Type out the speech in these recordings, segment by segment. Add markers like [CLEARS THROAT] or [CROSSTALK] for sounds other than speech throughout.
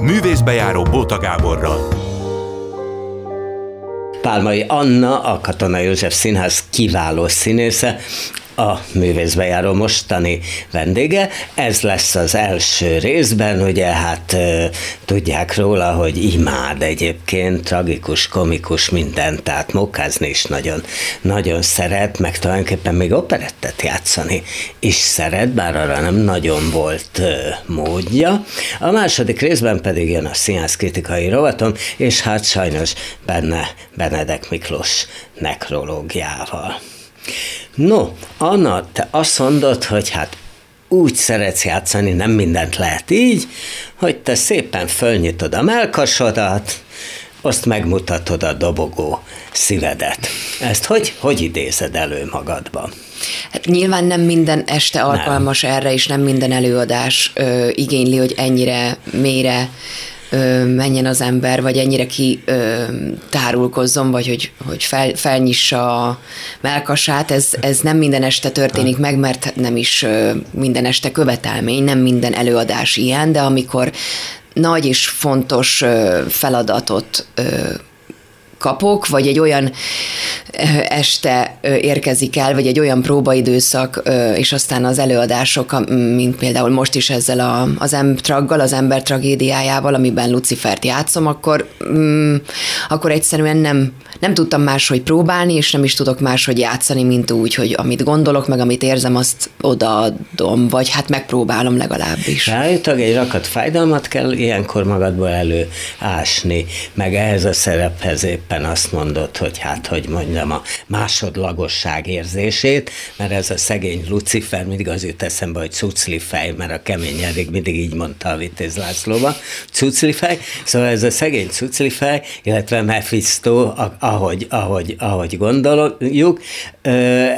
Művészbejáró Bóta Gáborral. Pálmai Anna, a Katona József Színház kiváló színésze, a művészbejáró mostani vendége. Ez lesz az első részben, ugye hát tudják róla, hogy imád egyébként, tragikus, komikus, mindent, tehát mokázni is nagyon, nagyon szeret, meg tulajdonképpen még operettet játszani is szeret, bár arra nem nagyon volt módja. A második részben pedig jön a színház kritikai rovatom, és hát sajnos benne Benedek Miklós nekrológiával. No, Anna, te azt mondod, hogy hát úgy szeretsz játszani, nem mindent lehet így, hogy te szépen fölnyitod a melkasodat, azt megmutatod a dobogó szívedet. Ezt hogy, hogy idézed elő magadban? Hát nyilván nem minden este alkalmas nem. erre, és nem minden előadás ö, igényli, hogy ennyire mélyre ö, menjen az ember, vagy ennyire ki ö, tárulkozzon, vagy hogy, hogy fel, felnyissa a melkasát, ez, ez nem minden este történik meg, mert nem is ö, minden este követelmény, nem minden előadás ilyen, de amikor nagy és fontos feladatot kapok, vagy egy olyan este érkezik el, vagy egy olyan próbaidőszak, és aztán az előadások, mint például most is ezzel a, az M-traggal, az ember tragédiájával, amiben Lucifert játszom, akkor, mm, akkor egyszerűen nem, nem tudtam máshogy próbálni, és nem is tudok máshogy játszani, mint úgy, hogy amit gondolok, meg amit érzem, azt odaadom, vagy hát megpróbálom legalábbis. Rájöttek, egy rakat fájdalmat kell ilyenkor magadból előásni, meg ehhez a szerephez éppen azt mondod, hogy hát, hogy mondjam, a másodlagosság érzését, mert ez a szegény Lucifer mindig az jut eszembe, hogy cucli fej, mert a kemény eddig mindig így mondta a Vitéz Lászlóba, cucli fej, szóval ez a szegény cucli fej, illetve Mephisto, ahogy, ahogy, ahogy gondoljuk,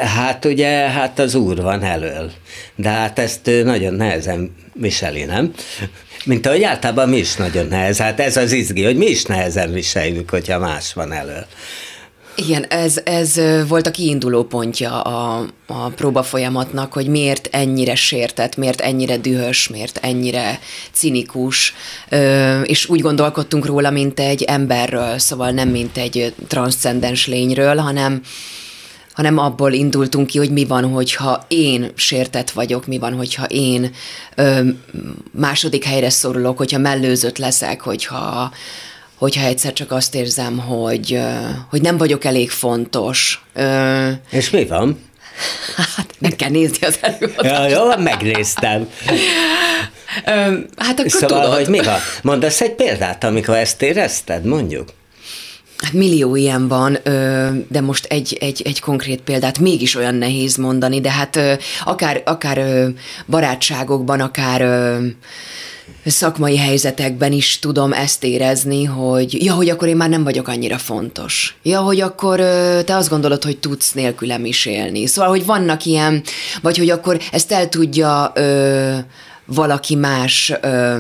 hát ugye, hát az úr van elől. De hát ezt nagyon nehezen viseli, nem? Mint ahogy általában mi is nagyon nehez. Hát ez az izgi, hogy mi is nehezen viseljük, hogyha más van elől. Igen, ez, ez volt a kiinduló pontja a, a próba folyamatnak, hogy miért ennyire sértett, miért ennyire dühös, miért ennyire cinikus, és úgy gondolkodtunk róla, mint egy emberről, szóval nem mint egy transzcendens lényről, hanem hanem abból indultunk ki, hogy mi van, hogyha én sértett vagyok, mi van, hogyha én ö, második helyre szorulok, hogyha mellőzött leszek, hogyha, hogyha egyszer csak azt érzem, hogy, hogy nem vagyok elég fontos. És mi van? Hát meg kell nézni az előadást. Ja, jó, megnéztem. hát akkor szóval, tudod. hogy mi van? Mondasz egy példát, amikor ezt érezted, mondjuk? Hát millió ilyen van, de most egy, egy, egy konkrét példát mégis olyan nehéz mondani, de hát akár, akár barátságokban, akár szakmai helyzetekben is tudom ezt érezni, hogy ja, hogy akkor én már nem vagyok annyira fontos. Ja, hogy akkor te azt gondolod, hogy tudsz nélkülem is élni. Szóval, hogy vannak ilyen, vagy hogy akkor ezt el tudja ö, valaki más ö,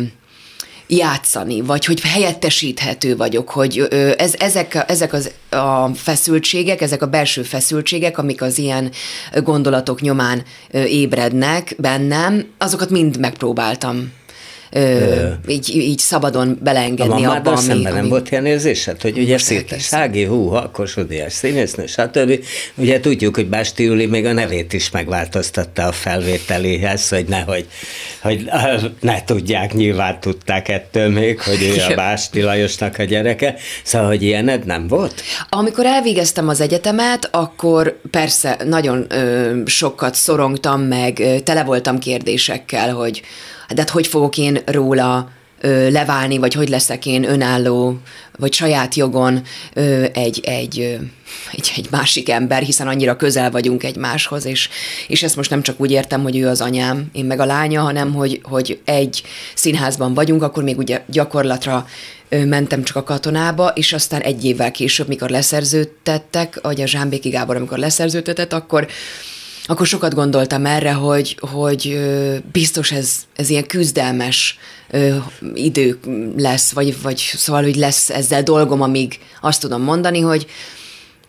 játszani, vagy hogy helyettesíthető vagyok, hogy ez, ezek, ezek az, a feszültségek, ezek a belső feszültségek, amik az ilyen gondolatok nyomán ébrednek bennem, azokat mind megpróbáltam ö, így, így szabadon beleengedni a abba, ami, szemben ami... nem volt ilyen érzésed, hogy ugye Szétesági, hú, Kossuth színésznő, stb. Ugye tudjuk, hogy Básti Júli még a nevét is megváltoztatta a felvételéhez, hogy nehogy hogy ne tudják, nyilván tudták ettől még, hogy ő a Básti Lajosnak a gyereke, szóval, hogy ilyened nem volt? Amikor elvégeztem az egyetemet, akkor persze nagyon ö, sokat szorongtam, meg tele voltam kérdésekkel, hogy de hát hogy fogok én róla leválni, vagy hogy leszek én önálló, vagy saját jogon egy, egy, egy, egy másik ember, hiszen annyira közel vagyunk egymáshoz, és, és ezt most nem csak úgy értem, hogy ő az anyám, én meg a lánya, hanem hogy, hogy egy színházban vagyunk, akkor még ugye gyakorlatra mentem csak a katonába, és aztán egy évvel később, mikor leszerződtettek, vagy a Zsámbéki Gábor, amikor leszerződtetett, akkor akkor sokat gondoltam erre, hogy, hogy biztos ez, ez ilyen küzdelmes idő lesz, vagy, vagy szóval, hogy lesz ezzel dolgom, amíg azt tudom mondani, hogy,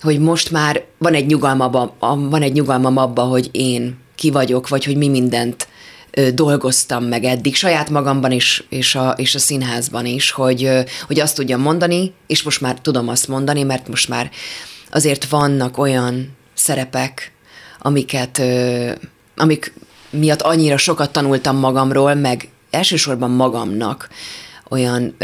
hogy most már van egy nyugalmam, van egy nyugalmam abba, hogy én ki vagyok, vagy hogy mi mindent dolgoztam meg eddig, saját magamban is, és a, és a színházban is, hogy, hogy azt tudjam mondani, és most már tudom azt mondani, mert most már azért vannak olyan szerepek, amiket, amik miatt annyira sokat tanultam magamról, meg elsősorban magamnak olyan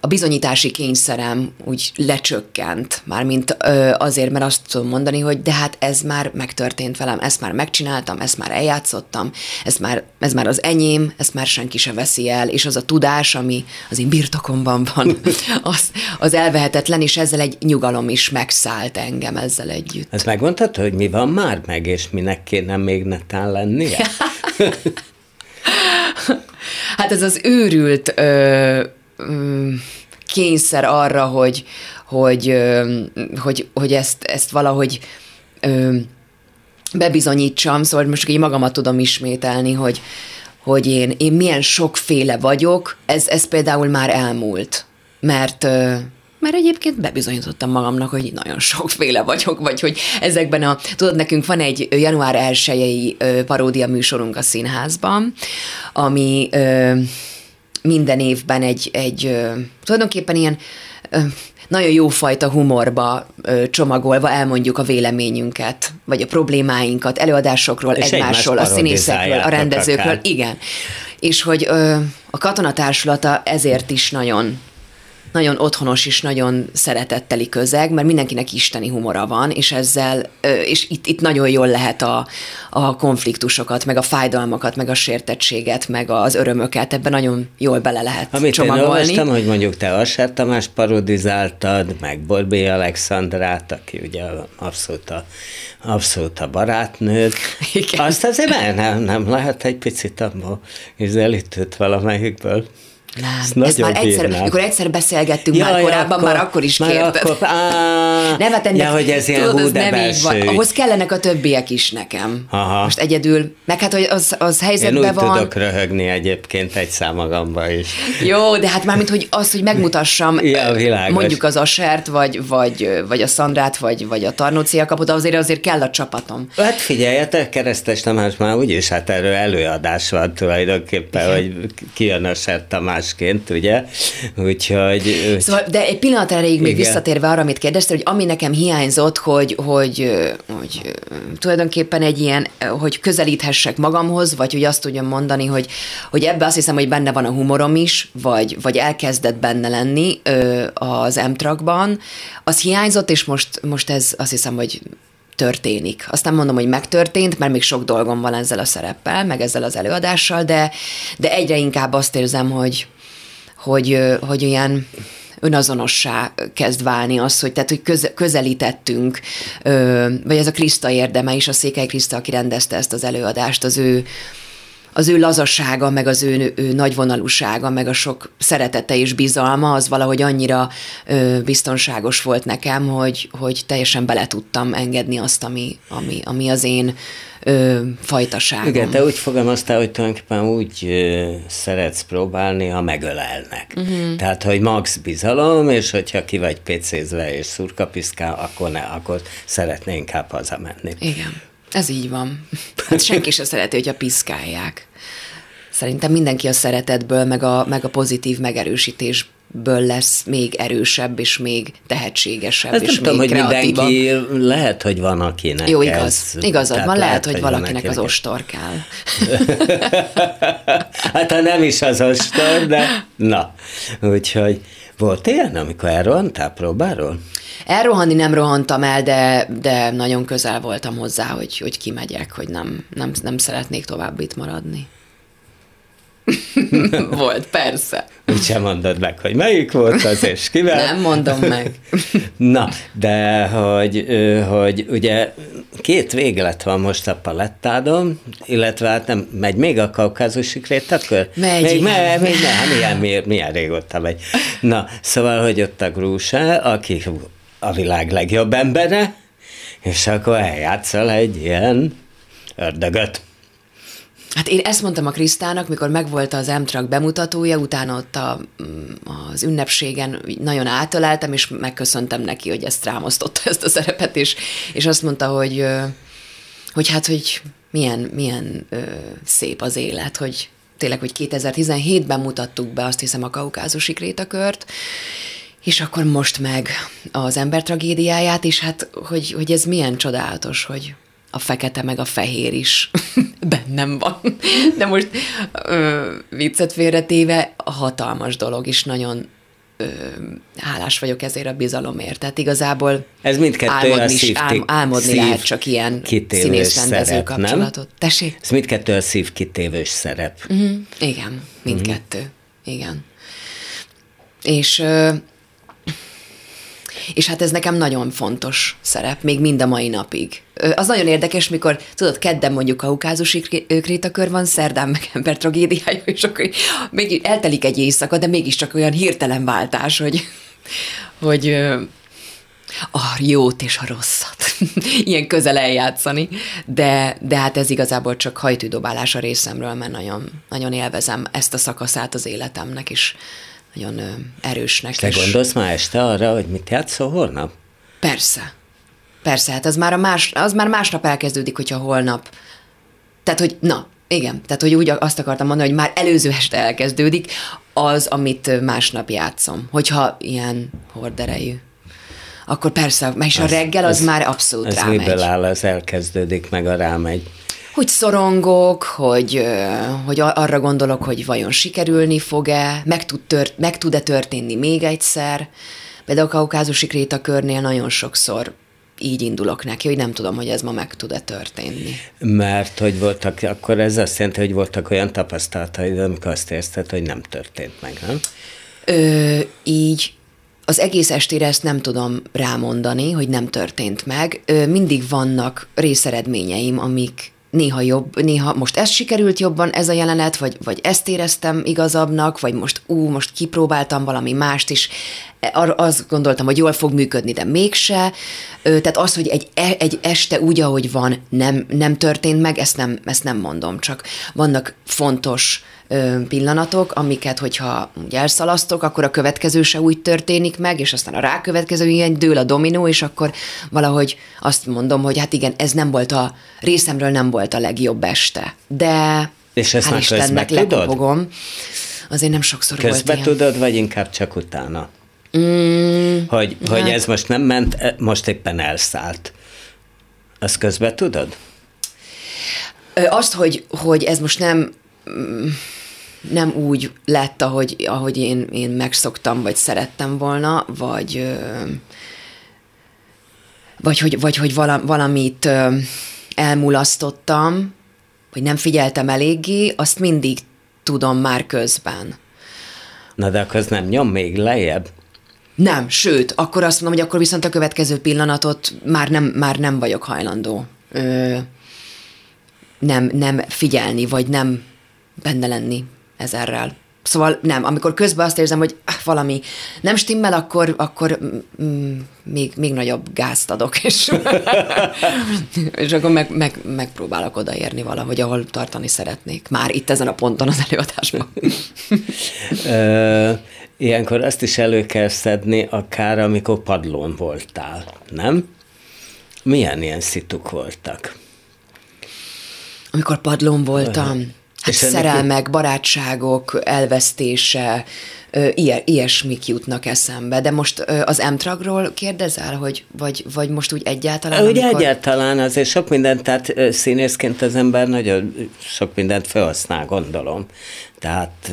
a bizonyítási kényszerem úgy lecsökkent, mármint ö, azért, mert azt tudom mondani, hogy de hát ez már megtörtént velem, ezt már megcsináltam, ezt már eljátszottam, ez már, ez már az enyém, ezt már senki se veszi el, és az a tudás, ami az én birtokomban van, [LAUGHS] az, az elvehetetlen, és ezzel egy nyugalom is megszállt engem ezzel együtt. Ezt megmondtad, hogy mi van már meg, és minek kéne még netán lennie? [LAUGHS] hát ez az őrült ö, kényszer arra, hogy, hogy, hogy, hogy ezt, ezt valahogy bebizonyítsam, szóval most így magamat tudom ismételni, hogy, hogy én, én milyen sokféle vagyok, ez, ez például már elmúlt, mert mert egyébként bebizonyítottam magamnak, hogy nagyon sokféle vagyok, vagy hogy ezekben a, tudod, nekünk van egy január 1 paródia műsorunk a színházban, ami minden évben egy, egy tulajdonképpen ilyen nagyon jófajta humorba csomagolva elmondjuk a véleményünket, vagy a problémáinkat, előadásokról, És egymásról, a színészekről, a rendezőkről. Akár. Igen. És hogy a katonatársulata ezért is nagyon nagyon otthonos és nagyon szeretetteli közeg, mert mindenkinek isteni humora van, és ezzel, és itt, itt nagyon jól lehet a, a konfliktusokat, meg a fájdalmakat, meg a sértettséget, meg az örömöket, ebben nagyon jól bele lehet Amit csomagolni. Amit olvastam, hogy mondjuk te Asser Tamás parodizáltad, meg Borbé Alexandrát, aki ugye abszolút a, abszolút a barátnőd. [LAUGHS] Igen. Azt azért nem, nem lehet egy picit abból ízelítőt valamelyikből. Nem, ezt, ezt már egyszer, amikor egyszer beszélgettünk ja, már korábban, akkor, már akkor is már kérted. Akkor, á, nem, hát ennek, ja, hogy ez ilyen tudod, ez nem így van. Ahhoz kellenek a többiek is nekem. Aha. Most egyedül, meg hát, hogy az, az helyzetben Én úgy van. tudok röhögni egyébként egy számagamba is. Jó, de hát mármint, hogy az, hogy megmutassam [LAUGHS] ja, világos. mondjuk az Asert, vagy, vagy, vagy a Szandrát, vagy, vagy a Tarnócia kapot, azért azért kell a csapatom. Hát figyelj, te Keresztes Tamás már úgyis, hát erről előadás van tulajdonképpen, Igen. hogy kijön a Sert Tamás másként, ugye? Úgyhogy... Szóval, de egy pillanat erejéig még visszatérve arra, amit kérdeztél, hogy ami nekem hiányzott, hogy, hogy, hogy tulajdonképpen egy ilyen, hogy közelíthessek magamhoz, vagy hogy azt tudjam mondani, hogy, hogy ebbe azt hiszem, hogy benne van a humorom is, vagy, vagy elkezdett benne lenni az M-trakban, az hiányzott, és most, most ez azt hiszem, hogy történik. Azt nem mondom, hogy megtörtént, mert még sok dolgom van ezzel a szereppel, meg ezzel az előadással, de, de egyre inkább azt érzem, hogy, hogy, hogy ilyen önazonossá kezd válni az, hogy, tehát, hogy köz, közelítettünk, vagy ez a Kriszta érdeme is, a Székely Kriszta, aki rendezte ezt az előadást, az ő, az ő lazassága, meg az ő, ő nagyvonalúsága, meg a sok szeretete és bizalma, az valahogy annyira ö, biztonságos volt nekem, hogy, hogy teljesen bele tudtam engedni azt, ami, ami, ami az én ö, fajtaságom. Igen, te úgy fogalmaztál, hogy tulajdonképpen úgy ö, szeretsz próbálni, ha megölelnek. Uh-huh. Tehát, hogy max bizalom, és hogyha ki vagy pécézve és szurkapiszkál, akkor ne, akkor szeretné inkább hazamenni. Igen. Ez így van. Hát senki se szereti, hogyha piszkálják. Szerintem mindenki a szeretetből, meg a, meg a pozitív megerősítésből lesz még erősebb, és még tehetségesebb, Ezt és nem még tudom, hogy kreatívabb. mindenki, lehet, hogy van akinek Jó, igaz. Ez, Igazad van, lehet, lehet, hogy valakinek az ostor kell. [LAUGHS] hát ha nem is az ostor, de na. Úgyhogy volt ilyen, amikor elrohantál próbáról? Elrohanni nem rohantam el, de, de nagyon közel voltam hozzá, hogy, hogy kimegyek, hogy nem, nem, nem szeretnék tovább itt maradni. [LAUGHS] volt, persze. Úgyse mondod meg, hogy melyik volt az, és kivel. Nem mondom meg. [LAUGHS] Na, de hogy, hogy ugye két véglet van most a palettádon, illetve hát nem, megy még a kaukázusi krétakör? Megy, még. Me, még nem, milyen, milyen, milyen régóta megy. Na, szóval, hogy ott a Grúsa, aki a világ legjobb embere, és akkor eljátszol egy ilyen ördögöt. Hát én ezt mondtam a Krisztának, mikor megvolt az m bemutatója, utána ott a, az ünnepségen nagyon átöleltem, és megköszöntem neki, hogy ezt rámosztotta ezt a szerepet, és, és azt mondta, hogy, hogy hát, hogy milyen, milyen ö, szép az élet, hogy tényleg, hogy 2017-ben mutattuk be azt hiszem a kaukázusi krétakört, és akkor most meg az ember tragédiáját, és hát, hogy, hogy ez milyen csodálatos, hogy a fekete meg a fehér is [LAUGHS] bennem van. De most ö, viccet félretéve, hatalmas dolog is, nagyon ö, hálás vagyok ezért a bizalomért. Tehát igazából Ez mindkettő álmodni, a is, szív, ál, álmodni szív lehet csak ilyen kitélős színész-rendező kapcsolatot. Nem? Tessék? Ez mindkettő a szív kitévős szerep. Mm, igen, mindkettő. Mm. Igen. És ö, és hát ez nekem nagyon fontos szerep, még mind a mai napig. Az nagyon érdekes, mikor, tudod, kedden mondjuk kaukázusi krétakör van, szerdán meg [LAUGHS] ember tragédiája, és akkor még eltelik egy éjszaka, de mégiscsak olyan hirtelen váltás, hogy, [LAUGHS] hogy a jót és a rosszat. [LAUGHS] Ilyen közel eljátszani. De, de hát ez igazából csak hajtűdobálás a részemről, mert nagyon, nagyon élvezem ezt a szakaszát az életemnek, is nagyon erősnek. Te gondolsz már este arra, hogy mit játszol holnap? Persze. Persze, hát az már, a más, az már másnap elkezdődik, hogyha holnap. Tehát, hogy na, igen, tehát, hogy úgy azt akartam mondani, hogy már előző este elkezdődik az, amit másnap játszom. Hogyha ilyen horderejű. Akkor persze, és a reggel az, az már abszolút ez rámegy. miből áll, az elkezdődik, meg a rámegy. Hogy szorongok, hogy, hogy arra gondolok, hogy vajon sikerülni fog-e, meg, tud tört, meg tud-e történni még egyszer. Például a kaukázusi krétakörnél nagyon sokszor így indulok neki, hogy nem tudom, hogy ez ma meg tud-e történni. Mert hogy voltak, akkor ez azt jelenti, hogy voltak olyan tapasztalataid, amikor azt érzted, hogy nem történt meg, nem? Ö, így az egész estére ezt nem tudom rámondani, hogy nem történt meg. Ö, mindig vannak részeredményeim, amik néha jobb, néha most ez sikerült jobban, ez a jelenet, vagy, vagy ezt éreztem igazabbnak, vagy most ú, most kipróbáltam valami mást is, arra azt gondoltam, hogy jól fog működni, de mégse. Tehát az, hogy egy, e, egy este úgy, ahogy van, nem, nem történt meg, ezt nem, ezt nem mondom, csak vannak fontos pillanatok, amiket, hogyha elszalasztok, akkor a következő se úgy történik meg, és aztán a rákövetkező ilyen dől a dominó, és akkor valahogy azt mondom, hogy hát igen, ez nem volt a részemről nem volt a legjobb este. De és ezt már Istennek lekopogom. Azért nem sokszor közben volt ilyen. tudod, vagy inkább csak utána? Mm, hogy, hát. hogy ez most nem ment, e, most éppen elszállt. Azt közben tudod? Azt, hogy, hogy ez most nem nem úgy lett, ahogy, ahogy én, én megszoktam, vagy szerettem volna, vagy, vagy hogy, vagy, hogy valamit elmulasztottam, vagy nem figyeltem eléggé, azt mindig tudom már közben. Na de akkor az nem nyom még lejjebb? Nem, sőt, akkor azt mondom, hogy akkor viszont a következő pillanatot már nem, már nem vagyok hajlandó ö, nem, nem figyelni, vagy nem benne lenni ezerrel. Szóval nem, amikor közben azt érzem, hogy ah, valami nem stimmel, akkor, akkor mm, még, még nagyobb gázt adok, és, [LAUGHS] és akkor meg, meg, megpróbálok odaérni valahogy, ahol tartani szeretnék. Már itt ezen a ponton az előadásban. [LAUGHS] Ilyenkor azt is elő kell szedni, akár amikor padlón voltál, nem? Milyen ilyen szituk voltak? Amikor padlón voltam? Hát és szerelmek, barátságok, elvesztése, ilyen, ilyesmik jutnak eszembe. De most az Emtragról kérdezel, hogy, vagy, vagy most úgy egyáltalán? Úgy amikor... egyáltalán azért sok mindent, tehát színészként az ember nagyon sok mindent felhasznál, gondolom. Tehát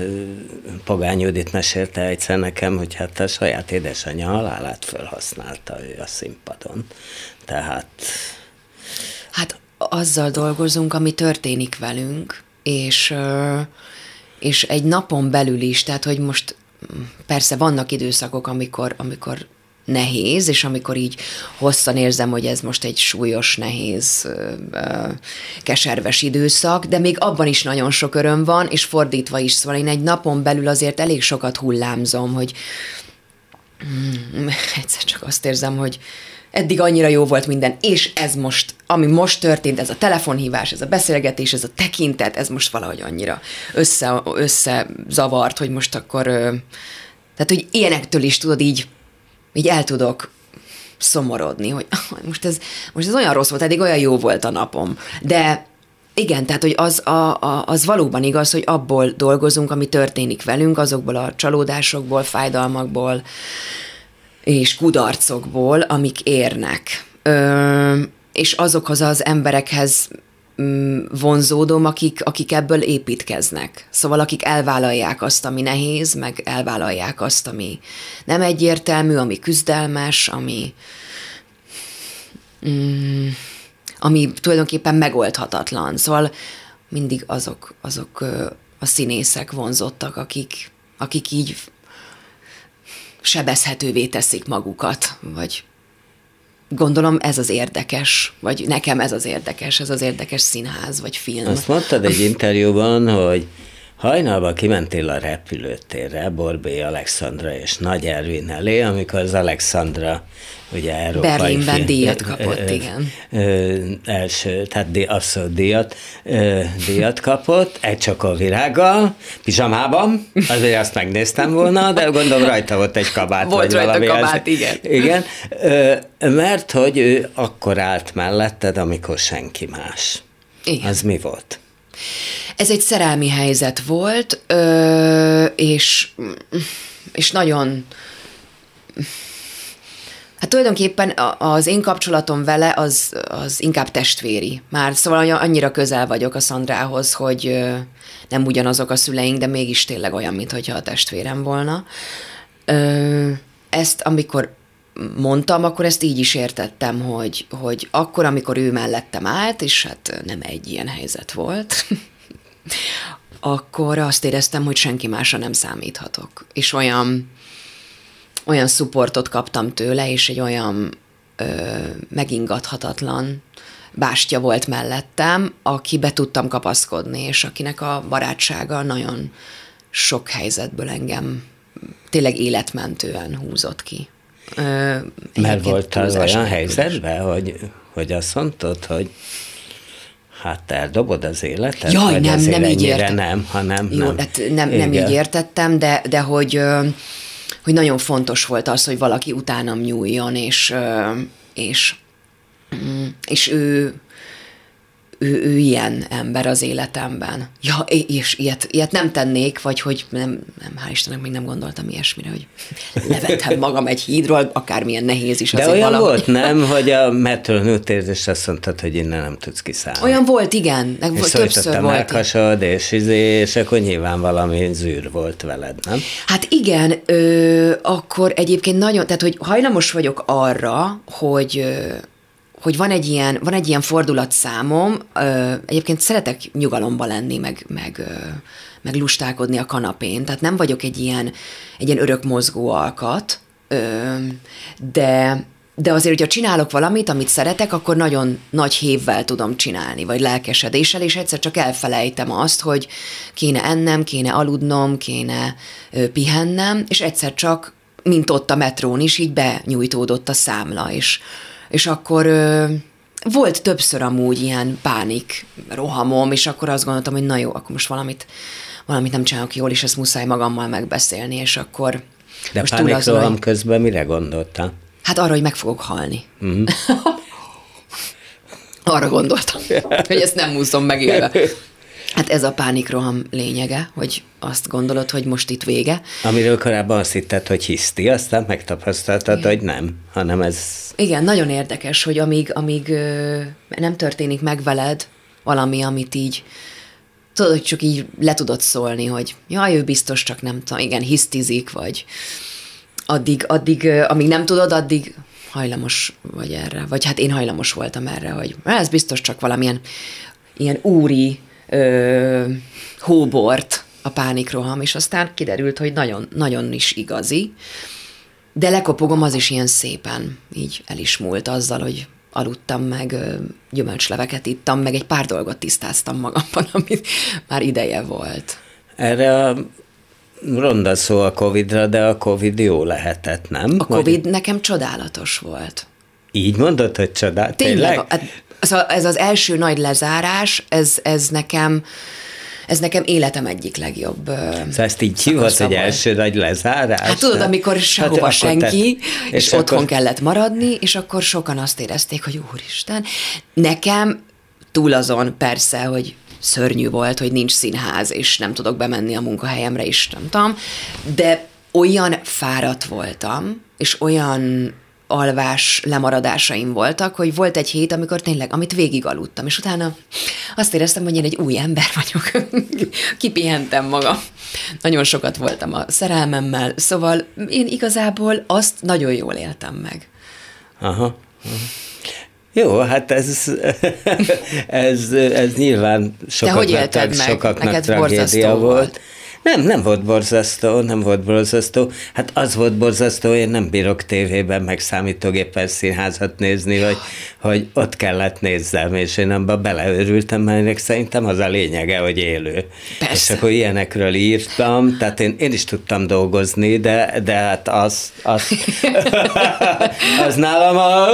Pogány Judit mesélte egyszer nekem, hogy hát a saját édesanyja halálát felhasználta ő a színpadon. Tehát... Hát azzal dolgozunk, ami történik velünk, és, és egy napon belül is, tehát hogy most persze vannak időszakok, amikor, amikor nehéz, és amikor így hosszan érzem, hogy ez most egy súlyos, nehéz, keserves időszak, de még abban is nagyon sok öröm van, és fordítva is, szóval én egy napon belül azért elég sokat hullámzom, hogy mm, [LAUGHS] egyszer csak azt érzem, hogy eddig annyira jó volt minden, és ez most, ami most történt, ez a telefonhívás, ez a beszélgetés, ez a tekintet, ez most valahogy annyira össze, összezavart, hogy most akkor, tehát hogy ilyenektől is tudod így, így el tudok szomorodni, [LAUGHS] hogy most ez, most ez olyan rossz volt, eddig olyan jó volt a napom. De Igen, tehát hogy az, a, a, az valóban igaz, hogy abból dolgozunk, ami történik velünk, azokból a csalódásokból, fájdalmakból és kudarcokból, amik érnek. Ö, és azokhoz az emberekhez mm, vonzódom, akik, akik ebből építkeznek. Szóval akik elvállalják azt, ami nehéz, meg elvállalják azt, ami nem egyértelmű, ami küzdelmes, ami, mm, ami tulajdonképpen megoldhatatlan. Szóval mindig azok, azok a színészek vonzottak, akik, akik így sebezhetővé teszik magukat, vagy gondolom ez az érdekes, vagy nekem ez az érdekes, ez az érdekes színház, vagy film. Azt mondtad egy interjúban, hogy Hajnalban kimentél a repülőtérre, Borbé Alexandra és Nagy Ervin elé, amikor az Alexandra ugye európai Berlinben film, díjat kapott, ö, igen. Ö, első, tehát di, abszolút díjat, ö, díjat kapott, egy csak a virággal, pizsamában, azért azt megnéztem volna, de gondolom rajta volt egy kabát. Volt rajta valami kabát, az, igen. Igen, ö, mert hogy ő akkor állt melletted, amikor senki más. Igen. Az mi volt? Ez egy szerelmi helyzet volt, ö, és, és nagyon... Hát tulajdonképpen az én kapcsolatom vele az, az inkább testvéri. Már szóval annyira közel vagyok a Szandrához, hogy nem ugyanazok a szüleink, de mégis tényleg olyan, mintha a testvérem volna. Ezt, amikor mondtam, akkor ezt így is értettem, hogy, hogy akkor, amikor ő mellettem állt, és hát nem egy ilyen helyzet volt, [LAUGHS] akkor azt éreztem, hogy senki másra nem számíthatok. És olyan, olyan szupportot kaptam tőle, és egy olyan ö, megingathatatlan bástya volt mellettem, akibe tudtam kapaszkodni, és akinek a barátsága nagyon sok helyzetből engem tényleg életmentően húzott ki. Mert voltál olyan helyzetben, hogy, hogy azt mondtad, hogy hát eldobod az életet? Jaj, nem, nem így értettem. Nem, hanem Jó, nem. Hát nem, nem így értettem, de, de hogy, hogy nagyon fontos volt az, hogy valaki utánam nyúljon, és, és, mm, és ő, ő, ő ilyen ember az életemben. Ja, és ilyet, ilyet nem tennék, vagy hogy nem, nem, hál' Istennek még nem gondoltam ilyesmire, hogy levettem magam egy hídról, akármilyen nehéz is. De olyan valahogy. volt, nem, hogy a metről nőttél, és azt mondtad, hogy innen nem tudsz kiszállni. Olyan volt, igen. Meg és többször volt. Melkasod, és, izé, és akkor nyilván valami zűr volt veled, nem? Hát igen, ö, akkor egyébként nagyon, tehát hogy hajlamos vagyok arra, hogy ö, hogy van egy ilyen, van egy ilyen fordulatszámom, ö, egyébként szeretek nyugalomba lenni, meg, meg, ö, meg lustálkodni a kanapén, tehát nem vagyok egy ilyen, egy ilyen örök mozgó alkat, ö, de, de azért, hogyha csinálok valamit, amit szeretek, akkor nagyon nagy hévvel tudom csinálni, vagy lelkesedéssel, és egyszer csak elfelejtem azt, hogy kéne ennem, kéne aludnom, kéne ö, pihennem, és egyszer csak, mint ott a metrón is, így benyújtódott a számla, és és akkor ö, volt többször amúgy ilyen pánik rohamom, és akkor azt gondoltam, hogy na jó, akkor most valamit, valamit nem csinálok jól, és ezt muszáj magammal megbeszélni, és akkor... De most pánik roham hogy... közben mire gondoltál? Hát arra, hogy meg fogok halni. Mm. [LAUGHS] arra gondoltam, hogy ezt nem úszom megélve. [LAUGHS] Hát ez a pánikroham lényege, hogy azt gondolod, hogy most itt vége. Amiről korábban azt hitted, hogy hiszti, aztán megtapasztaltad, Igen. hogy nem, hanem ez... Igen, nagyon érdekes, hogy amíg, amíg ö, nem történik meg veled valami, amit így tudod, hogy csak így le tudod szólni, hogy jaj, ő biztos csak nem tudom, igen, hisztizik, vagy addig, addig, amíg nem tudod, addig hajlamos vagy erre, vagy hát én hajlamos voltam erre, hogy ez biztos csak valamilyen ilyen úri ö, hóbort a pánikroham, és aztán kiderült, hogy nagyon, nagyon is igazi, de lekopogom az is ilyen szépen így el is múlt azzal, hogy aludtam meg, gyümölcsleveket ittam, meg egy pár dolgot tisztáztam magamban, [LAUGHS] amit már ideje volt. Erre a ronda szó a Covid-ra, de a Covid jó lehetett, nem? A Covid Vagy... nekem csodálatos volt. Így mondod, hogy csodálatos? Tényleg? Tényleg? Hát Szóval ez az első nagy lezárás, ez, ez nekem ez nekem életem egyik legjobb Szóval ezt így hívod, hogy első nagy lezárás? Hát tudod, amikor sehova hát, senki, te, és, és otthon akkor... kellett maradni, és akkor sokan azt érezték, hogy úristen, nekem túl azon persze, hogy szörnyű volt, hogy nincs színház, és nem tudok bemenni a munkahelyemre is, nem tudom, de olyan fáradt voltam, és olyan alvás lemaradásaim voltak, hogy volt egy hét, amikor tényleg, amit végig aludtam, és utána azt éreztem, hogy én egy új ember vagyok. [LAUGHS] Kipihentem magam. Nagyon sokat voltam a szerelmemmel, szóval én igazából azt nagyon jól éltem meg. Aha. aha. Jó, hát ez, [LAUGHS] ez, ez nyilván sokaknak, meg? sokaknak Neked tragédia volt. volt. Nem, nem volt borzasztó, nem volt borzasztó. Hát az volt borzasztó, én nem bírok tévében meg számítógépen színházat nézni, hogy, hogy ott kellett nézzem, és én abba beleőrültem, mert szerintem az a lényege, hogy élő. Persze. És akkor ilyenekről írtam, tehát én, én is tudtam dolgozni, de, de hát az, az, [LAUGHS] az nálam a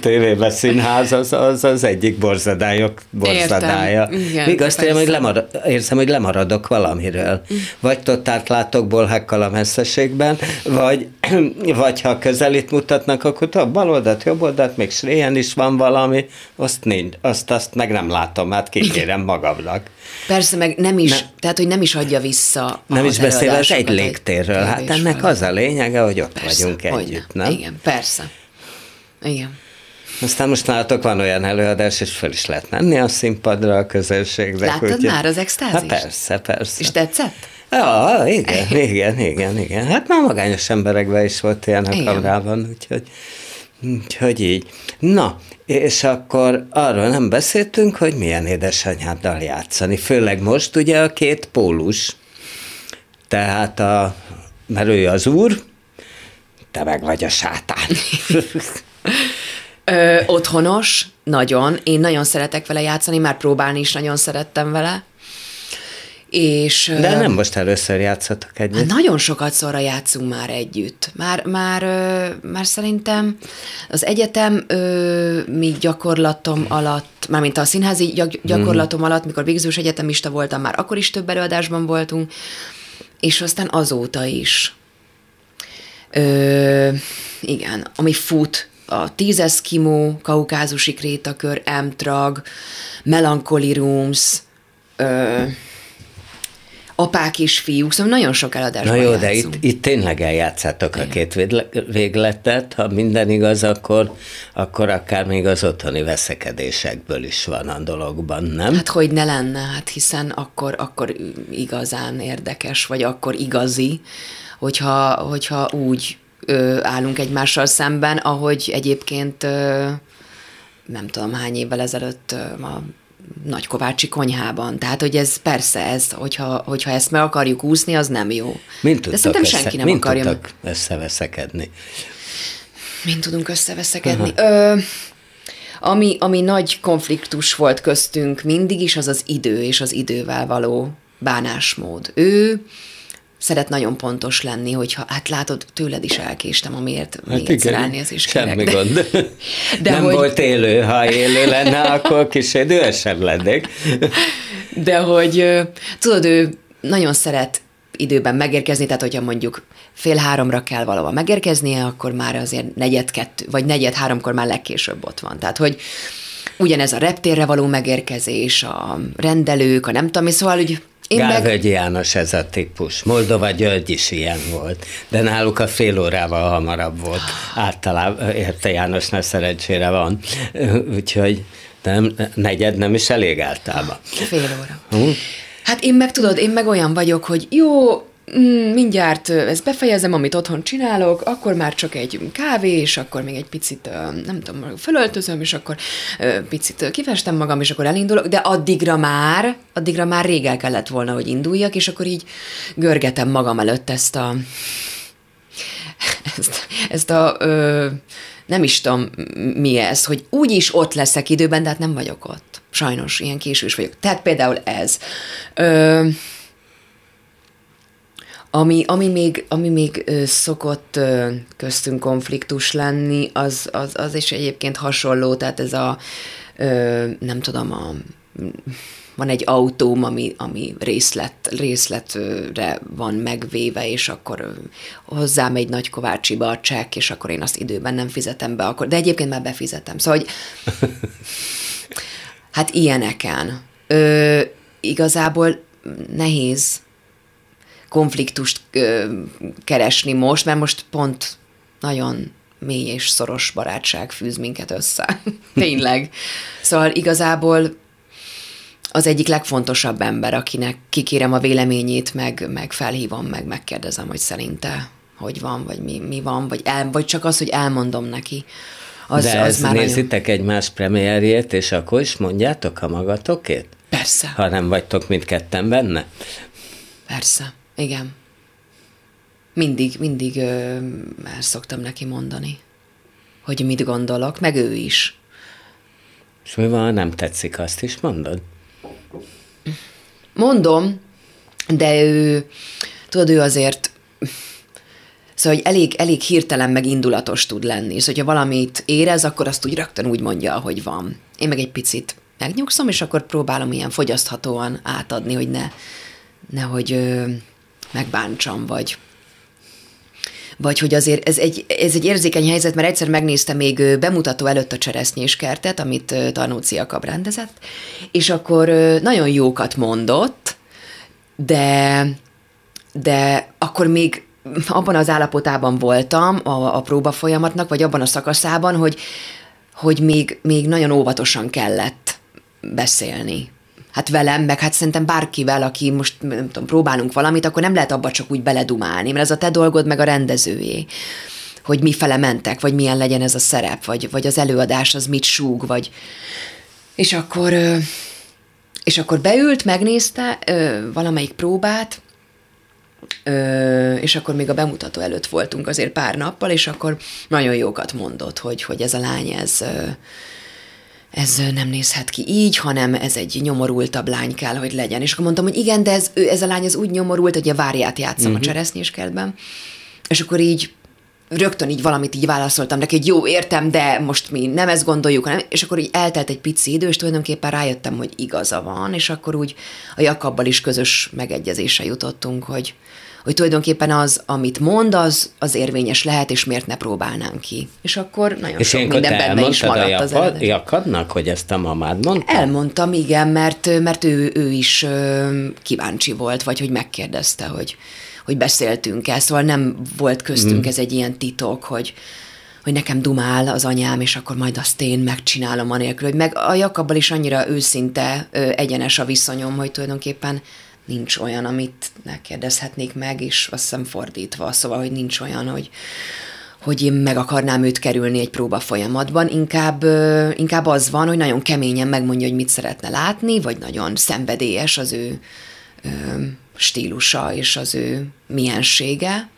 tévében színház, az, az, az egyik borzadályok borzadája. Értem. Igen, Míg azt hogy lemarad, érzem, hogy lemaradok valamiről el. Vagy tottált látokból hekkal a messzeségben, vagy, [CLEARS THROAT] vagy ha közelít mutatnak, akkor a bal oldalt, jobb oldalt, még sréjen is van valami, azt nincs, azt, azt meg nem látom, hát kikérem magamnak. Persze, meg nem is, ne, tehát, hogy nem is adja vissza Nem is beszél az egy légtérről, hát ennek az a lényege, hogy ott persze, vagyunk együtt, nem? Igen, persze. Igen. Aztán most nálatok van olyan előadás, és fel is lehet menni a színpadra a közönségbe. Láttad úgy, már az extázist? Hát persze, persze. És tetszett? Ja, igen, [LAUGHS] igen, igen, igen. Hát már magányos emberekben is volt ilyen a kamerában, úgyhogy, úgyhogy így. Na, és akkor arról nem beszéltünk, hogy milyen édesanyáddal játszani, főleg most ugye a két pólus, tehát a, mert ő az úr, te meg vagy a sátán. [LAUGHS] [LAUGHS] Ö, otthonos, nagyon. Én nagyon szeretek vele játszani, már próbálni is nagyon szerettem vele. És, De nem most először játszatok együtt. Hát nagyon sokat szorra játszunk már együtt. Már, már, már szerintem az egyetem mi gyakorlatom alatt, mármint a színházi gyakorlatom alatt, mikor végzős egyetemista voltam, már akkor is több előadásban voltunk, és aztán azóta is. Ö, igen, ami fut, a Tíz Eskimo, Kaukázusi Krétakör, Emtrag, Melancholy Rooms, ö, apák és fiúk, szóval nagyon sok eladásban Na jó, játszunk. de itt, itt tényleg eljátszátok Igen. a két végletet, ha minden igaz, akkor, akkor akár még az otthoni veszekedésekből is van a dologban, nem? Hát hogy ne lenne, hát hiszen akkor, akkor igazán érdekes, vagy akkor igazi, hogyha, hogyha úgy ö, állunk egymással szemben, ahogy egyébként ö, nem tudom hány évvel ezelőtt ö, a Nagykovácsi konyhában. Tehát, hogy ez persze, ez, hogyha, hogyha ezt meg akarjuk úszni, az nem jó. Mint De szerintem össze, senki nem mint akarja. Mint összeveszekedni? Mint tudunk összeveszekedni? Ö, ami, ami nagy konfliktus volt köztünk mindig is, az az idő és az idővel való bánásmód. Ő szeret nagyon pontos lenni, hogyha, hát látod, tőled is elkéstem, amiért hát még egyszer elnézést Semmi de, gond. De [LAUGHS] Nem hogy... volt élő, ha élő lenne, [LAUGHS] akkor kis idősebb lennék. De hogy tudod, ő nagyon szeret időben megérkezni, tehát hogyha mondjuk fél háromra kell valahova megérkeznie, akkor már azért negyed kettő, vagy negyed háromkor már legkésőbb ott van. Tehát, hogy ugyanez a reptérre való megérkezés, a rendelők, a nem tudom, szóval, hogy én Gálvölgyi meg... János ez a típus. Moldova György is ilyen volt, de náluk a fél órával hamarabb volt. Általában érte Jánosnál szerencsére van. Úgyhogy nem, negyed nem is elég általában. Fél óra. Hm? Hát én meg tudod, én meg olyan vagyok, hogy jó, mindjárt ezt befejezem, amit otthon csinálok, akkor már csak egy kávé, és akkor még egy picit, nem tudom, fölöltözöm, és akkor picit kifestem magam, és akkor elindulok, de addigra már, addigra már rég el kellett volna, hogy induljak, és akkor így görgetem magam előtt ezt a [LAUGHS] ezt, ezt a ö, nem is tudom mi ez, hogy úgyis ott leszek időben, de hát nem vagyok ott. Sajnos, ilyen késős vagyok. Tehát például ez. Ö, ami, ami még, ami még ö, szokott ö, köztünk konfliktus lenni, az, az, az is egyébként hasonló, tehát ez a, ö, nem tudom, a, van egy autóm, ami, ami részlet, részletre van megvéve, és akkor hozzám egy nagy kovácsiba a csekk, és akkor én azt időben nem fizetem be, akkor, de egyébként már befizetem. Szóval, hogy [LAUGHS] Hát ilyeneken. Ö, igazából nehéz konfliktust ö, keresni most, mert most pont nagyon mély és szoros barátság fűz minket össze. [LAUGHS] Tényleg. Szóval igazából az egyik legfontosabb ember, akinek kikérem a véleményét, meg, meg felhívom, meg megkérdezem, hogy szerinte hogy van, vagy mi, mi van, vagy, el, vagy csak az, hogy elmondom neki. Az, De az már nézitek nagyon... egymás premierjét, és akkor is mondjátok a magatokét? Persze. Ha nem vagytok mindketten benne? Persze, igen. Mindig, mindig ö, el szoktam neki mondani, hogy mit gondolok, meg ő is. És mi van, nem tetszik, azt is mondod? Mondom, de ő, tudod, ő azért Szóval, hogy elég, elég hirtelen meg indulatos tud lenni. És hogyha valamit érez, akkor azt úgy rögtön úgy mondja, hogy van. Én meg egy picit megnyugszom, és akkor próbálom ilyen fogyaszthatóan átadni, hogy ne, nehogy ö, megbántsam, vagy vagy hogy azért ez egy, ez egy érzékeny helyzet, mert egyszer megnézte még bemutató előtt a cseresznyéskertet, amit Tarnóci Jakab rendezett, és akkor nagyon jókat mondott, de, de akkor még abban az állapotában voltam a, a próba folyamatnak, vagy abban a szakaszában, hogy, hogy még, még nagyon óvatosan kellett beszélni. Hát velem, meg hát szerintem bárkivel, aki most nem tudom, próbálunk valamit, akkor nem lehet abba csak úgy beledumálni, mert ez a te dolgod, meg a rendezőjé. Hogy mi fele mentek, vagy milyen legyen ez a szerep, vagy, vagy az előadás az mit súg, vagy... És akkor, és akkor beült, megnézte valamelyik próbát, és akkor még a bemutató előtt voltunk azért pár nappal, és akkor nagyon jókat mondott, hogy, hogy ez a lány, ez, ez nem nézhet ki így, hanem ez egy nyomorultabb lány kell, hogy legyen. És akkor mondtam, hogy igen, de ez, ez a lány az úgy nyomorult, hogy a várját játszom uh-huh. a mhm. cseresznyéskertben. És akkor így rögtön így valamit így válaszoltam neki, hogy jó, értem, de most mi nem ezt gondoljuk, hanem, és akkor így eltelt egy pici idő, és tulajdonképpen rájöttem, hogy igaza van, és akkor úgy a Jakabbal is közös megegyezésre jutottunk, hogy, hogy tulajdonképpen az, amit mond, az, az érvényes lehet, és miért ne próbálnánk ki. És akkor nagyon és sok minden benne is maradt az eredet. Jakadnak, hogy ezt a mamád mondta? Elmondtam, igen, mert, mert ő, ő is kíváncsi volt, vagy hogy megkérdezte, hogy, hogy beszéltünk-e, szóval nem volt köztünk mm. ez egy ilyen titok, hogy, hogy nekem dumál az anyám, és akkor majd azt én megcsinálom anélkül, hogy meg a Jakabbal is annyira őszinte, egyenes a viszonyom, hogy tulajdonképpen nincs olyan, amit ne kérdezhetnék meg, és azt hiszem fordítva, szóval, hogy nincs olyan, hogy, hogy én meg akarnám őt kerülni egy próba folyamatban, inkább, inkább az van, hogy nagyon keményen megmondja, hogy mit szeretne látni, vagy nagyon szenvedélyes az ő ö, stílusa és az ő miensége,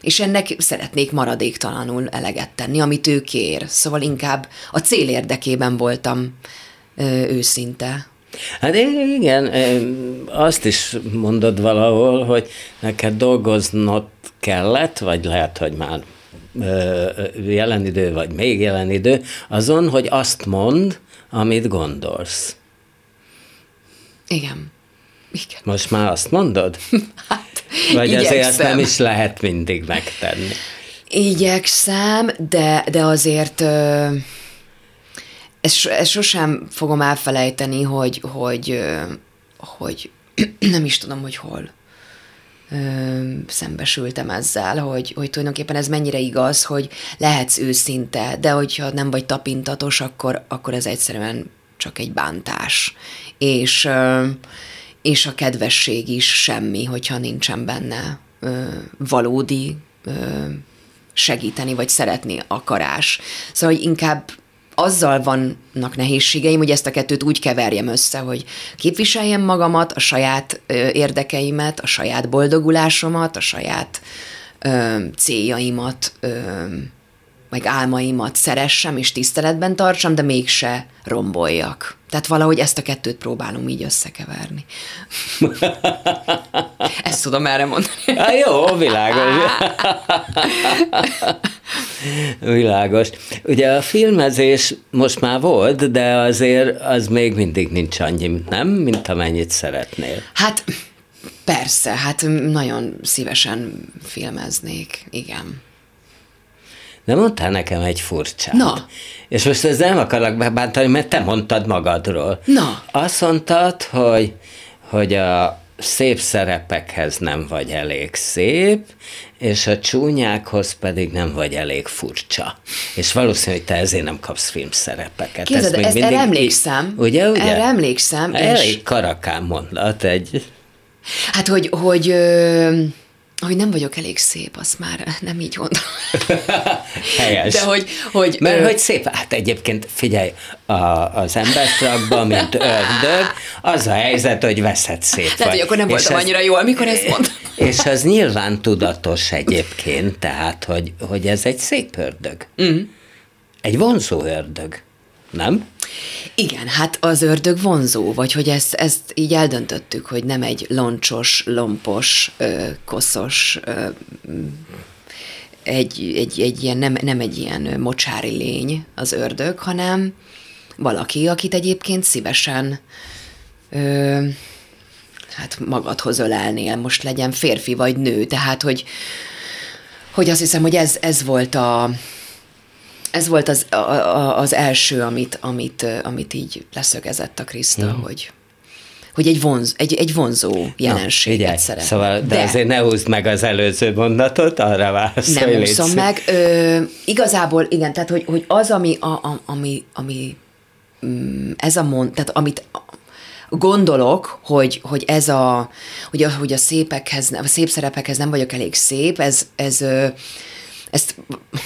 és ennek szeretnék maradéktalanul eleget tenni, amit ő kér. Szóval inkább a cél érdekében voltam ö, őszinte. Hát igen, azt is mondod valahol, hogy neked dolgoznod kellett, vagy lehet, hogy már jelen idő, vagy még jelen idő, azon, hogy azt mond, amit gondolsz. Igen. Igen. Most már azt mondod? [LAUGHS] hát, Vagy igyekszem. azért ezt nem is lehet mindig megtenni? Igyekszem, de, de azért ezt, ezt sosem fogom elfelejteni, hogy, hogy, hogy [CLEARS THROAT] nem is tudom, hogy hol szembesültem ezzel, hogy, hogy tulajdonképpen ez mennyire igaz, hogy lehetsz őszinte, de hogyha nem vagy tapintatos, akkor, akkor ez egyszerűen csak egy bántás. És, és a kedvesség is semmi, hogyha nincsen benne valódi segíteni, vagy szeretni akarás. Szóval, hogy inkább azzal vannak nehézségeim, hogy ezt a kettőt úgy keverjem össze, hogy képviseljem magamat, a saját érdekeimet, a saját boldogulásomat, a saját céljaimat, meg álmaimat szeressem és tiszteletben tartsam, de mégse romboljak. Tehát valahogy ezt a kettőt próbálom így összekeverni. [LAUGHS] ezt tudom erre mondani. Há, jó, világos. [LAUGHS] világos. Ugye a filmezés most már volt, de azért az még mindig nincs annyi, nem? Mint amennyit szeretnél. Hát persze, hát nagyon szívesen filmeznék, igen. De mondtál nekem egy furcsát. Na. És most ezzel nem akarok bebántani, mert te mondtad magadról. Na. Azt mondtad, hogy, hogy a szép szerepekhez nem vagy elég szép, és a csúnyákhoz pedig nem vagy elég furcsa. És valószínű, hogy te ezért nem kapsz filmszerepeket. Képzeld, még ezt, mindig erre emlékszem. Ugye, ugye? Erre emlékszem. Elég és... karakán mondat egy... Hát, hogy, hogy, ö, hogy nem vagyok elég szép, azt már nem így mondom. [LAUGHS] Helyes. De hogy, hogy Mert ö, hogy szép, hát egyébként figyelj, a, az embertrakban, mint ördög, az a helyzet, hogy veszed szép lehet, vagy. hogy akkor nem És voltam ez- annyira jó, amikor ezt mondtam. [LAUGHS] És az nyilván tudatos egyébként, tehát, hogy, hogy ez egy szép ördög. Mm. Egy vonzó ördög, nem? Igen, hát az ördög vonzó, vagy hogy ezt, ezt így eldöntöttük, hogy nem egy loncsos, lompos, ö, koszos, ö, egy, egy, egy ilyen, nem, nem egy ilyen mocsári lény az ördög, hanem valaki, akit egyébként szívesen ö, hát magadhoz ölelnél, most legyen férfi vagy nő, tehát hogy, hogy azt hiszem, hogy ez, ez volt a, ez volt az, a, a, az első, amit, amit, amit így leszögezett a Kriszta, mm. hogy, hogy egy, vonz, egy, egy vonzó jelenséget figyelj, szeret. Szóval, de, de azért ne húzd meg az előző mondatot, arra válaszolj, nem szíves. meg. Ö, igazából igen, tehát hogy, hogy az, ami, a, a, ami, ami mm, ez a mond, tehát amit gondolok, hogy, hogy ez a, hogy a, hogy a szépekhez, a szép szerepekhez nem vagyok elég szép, ez, ez ezt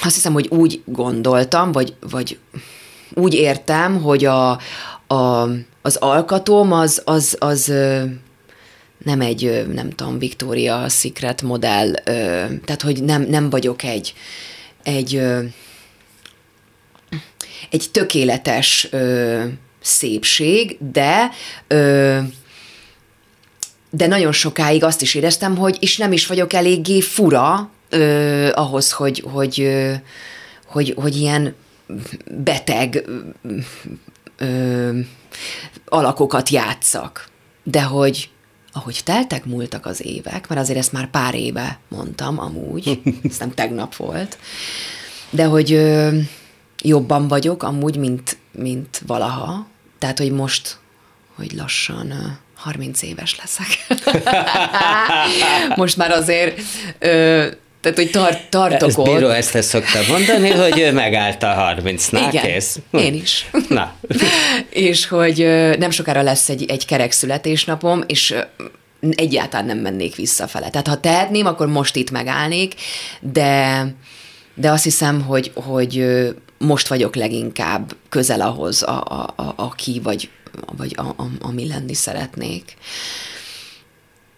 azt hiszem, hogy úgy gondoltam, vagy, vagy úgy értem, hogy a, a, az alkatom az, az, az nem egy, nem tudom, Victoria Secret modell, tehát hogy nem, nem vagyok egy, egy, egy tökéletes szépség, de de nagyon sokáig azt is éreztem, hogy és nem is vagyok eléggé fura ö, ahhoz, hogy, hogy, ö, hogy, hogy ilyen beteg ö, alakokat játszak. De hogy ahogy teltek, múltak az évek, mert azért ezt már pár éve mondtam amúgy, [LAUGHS] ez nem tegnap volt, de hogy ö, jobban vagyok amúgy, mint, mint valaha. Tehát, hogy most, hogy lassan ö, 30 éves leszek. [LAUGHS] [LAUGHS] most már azért, ö, tehát, hogy tar- tartok Ezt ott. bíró ezt szokta mondani, hogy ő megállt a 30-nál, Igen, kész. én is. Na, és hogy nem sokára lesz egy, egy kerek születésnapom, és egyáltalán nem mennék visszafele. Tehát ha tehetném, akkor most itt megállnék, de, de azt hiszem, hogy, hogy most vagyok leginkább közel ahhoz, a, a, a, aki vagy, vagy a, a, ami lenni szeretnék.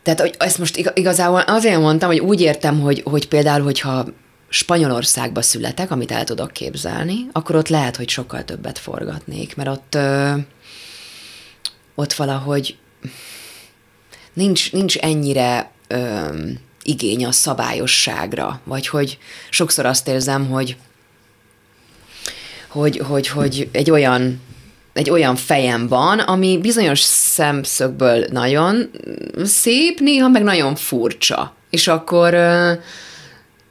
Tehát hogy ezt most iga- igazából azért mondtam, hogy úgy értem, hogy, hogy például, hogyha Spanyolországba születek, amit el tudok képzelni, akkor ott lehet, hogy sokkal többet forgatnék, mert ott, ö, ott valahogy nincs, nincs ennyire ö, igény a szabályosságra, vagy hogy sokszor azt érzem, hogy hogy, hogy, hogy egy olyan egy olyan fejem van, ami bizonyos szemszögből nagyon szép, néha meg nagyon furcsa. És akkor,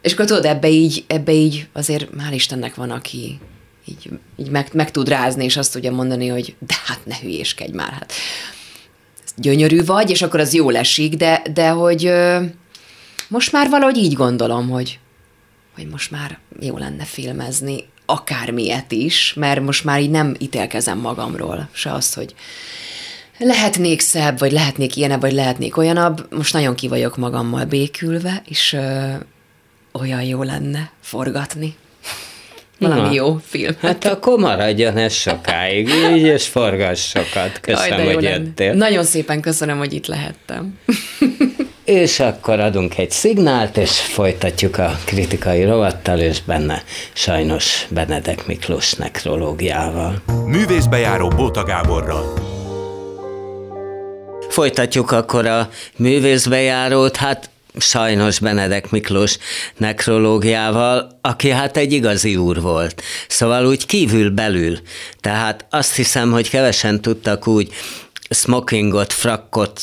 és akkor tudod, ebbe így, ebbe így azért hál' Istennek van, aki így, így meg, meg tud rázni, és azt tudja mondani, hogy de hát ne hülyéskedj már, hát gyönyörű vagy, és akkor az jól esik, de, de hogy most már valahogy így gondolom, hogy, hogy most már jó lenne filmezni akármilyet is, mert most már így nem ítélkezem magamról, se azt, hogy lehetnék szebb, vagy lehetnék ilyenebb, vagy lehetnék olyanabb. Most nagyon ki vagyok magammal békülve, és ö, olyan jó lenne forgatni. Valami Na. jó film. hát akkor maradjon ez sokáig, így, és forgass sokat. Köszönöm, jó hogy lenne. jöttél. Nagyon szépen köszönöm, hogy itt lehettem. [LAUGHS] És akkor adunk egy szignált, és folytatjuk a kritikai rovattal, és benne sajnos Benedek Miklós nekrológiával. Művészbejáró Bóta Gáborral. Folytatjuk akkor a művészbejárót, hát sajnos Benedek Miklós nekrológiával, aki hát egy igazi úr volt. Szóval úgy kívül belül. Tehát azt hiszem, hogy kevesen tudtak úgy smokingot, frakkot,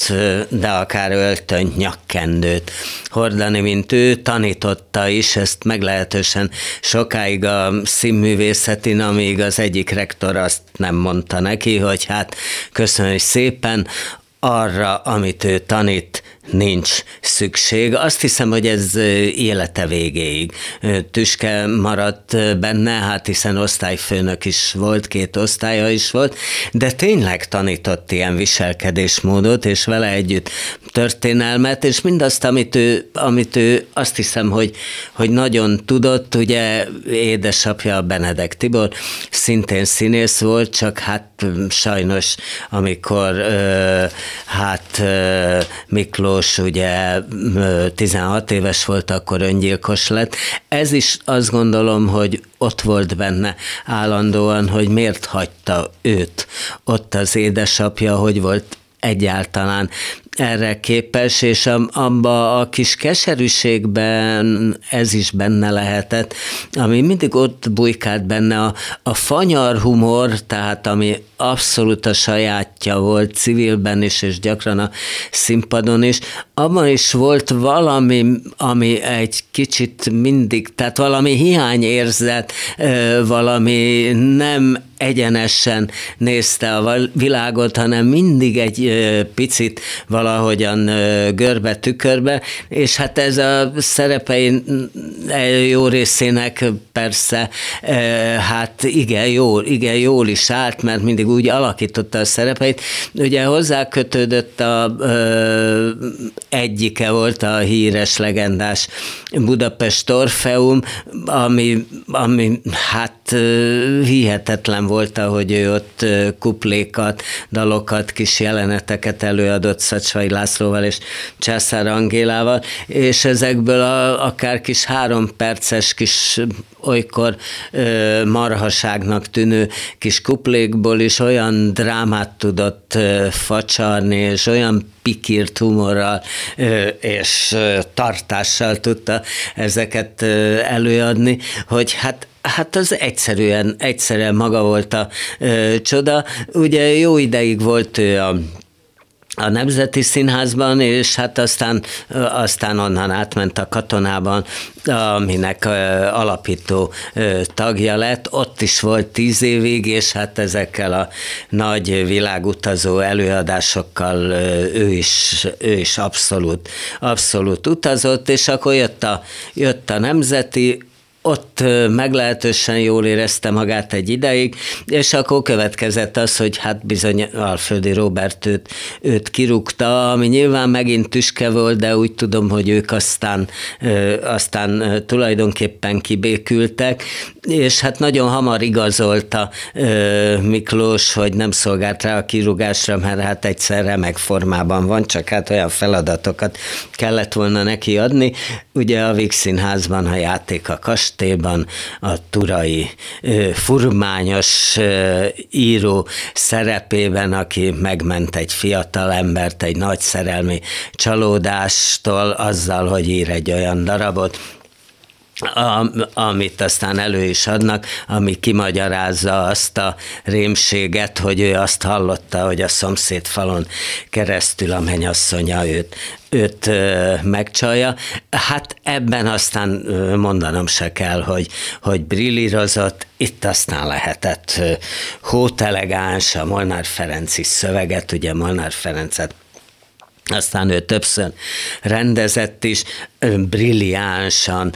de akár öltönyt, nyakkendőt hordani, mint ő, tanította is, ezt meglehetősen sokáig a színművészetin, amíg az egyik rektor azt nem mondta neki, hogy hát köszönjük szépen, arra, amit ő tanít, nincs szükség. Azt hiszem, hogy ez élete végéig tüske maradt benne, hát hiszen osztályfőnök is volt, két osztálya is volt, de tényleg tanított ilyen viselkedésmódot, és vele együtt történelmet, és mindazt, amit ő, amit ő azt hiszem, hogy, hogy nagyon tudott, ugye édesapja Benedek Tibor szintén színész volt, csak hát sajnos, amikor hát Miklós ugye 16 éves volt, akkor öngyilkos lett. Ez is azt gondolom, hogy ott volt benne állandóan, hogy miért hagyta őt ott az édesapja, hogy volt egyáltalán erre képes, és abba a kis keserűségben ez is benne lehetett, ami mindig ott bujkált benne a, a fanyar humor, tehát ami abszolút a sajátja volt civilben is, és gyakran a színpadon is, abban is volt valami, ami egy kicsit mindig, tehát valami hiányérzet, valami nem egyenesen nézte a világot, hanem mindig egy picit valahogyan görbe tükörbe, és hát ez a szerepei jó részének persze, hát igen, jól, igen, jól is állt, mert mindig úgy alakította a szerepeit. Ugye hozzá kötődött a egyike volt a híres, legendás Budapest Orfeum, ami, ami hát hihetetlen volt, ahogy ő ott kuplékat, dalokat, kis jeleneteket előadott Szacsvai Lászlóval és Császár Angélával, és ezekből a, akár kis három perces kis olykor ö, marhaságnak tűnő kis kuplékból is olyan drámát tudott facsarni, és olyan pikírt humorral és tartással tudta ezeket előadni, hogy hát Hát az egyszerűen, egyszerűen maga volt a ö, csoda. Ugye jó ideig volt ő a a Nemzeti Színházban, és hát aztán, aztán onnan átment a katonában, aminek alapító tagja lett. Ott is volt tíz évig, és hát ezekkel a nagy világutazó előadásokkal ő is, ő is abszolút, abszolút utazott, és akkor jött a, jött a Nemzeti, ott meglehetősen jól érezte magát egy ideig, és akkor következett az, hogy hát bizony Alföldi Robert őt, őt kirúgta, ami nyilván megint tüske volt, de úgy tudom, hogy ők aztán, aztán tulajdonképpen kibékültek, és hát nagyon hamar igazolta Miklós, hogy nem szolgált rá a kirúgásra, mert hát egyszer remek formában van, csak hát olyan feladatokat kellett volna neki adni. Ugye a Vix Színházban a játék a kast kastélyban a turai furmányos író szerepében, aki megment egy fiatal embert egy nagy szerelmi csalódástól azzal, hogy ír egy olyan darabot, amit aztán elő is adnak, ami kimagyarázza azt a rémséget, hogy ő azt hallotta, hogy a szomszéd falon keresztül a mennyasszonya őt, őt megcsalja. Hát ebben aztán mondanom se kell, hogy, hogy brillírozott, itt aztán lehetett hótelegáns, a Molnár Ferenci szöveget, ugye Molnár Ferencet aztán ő többször rendezett is, brilliánsan,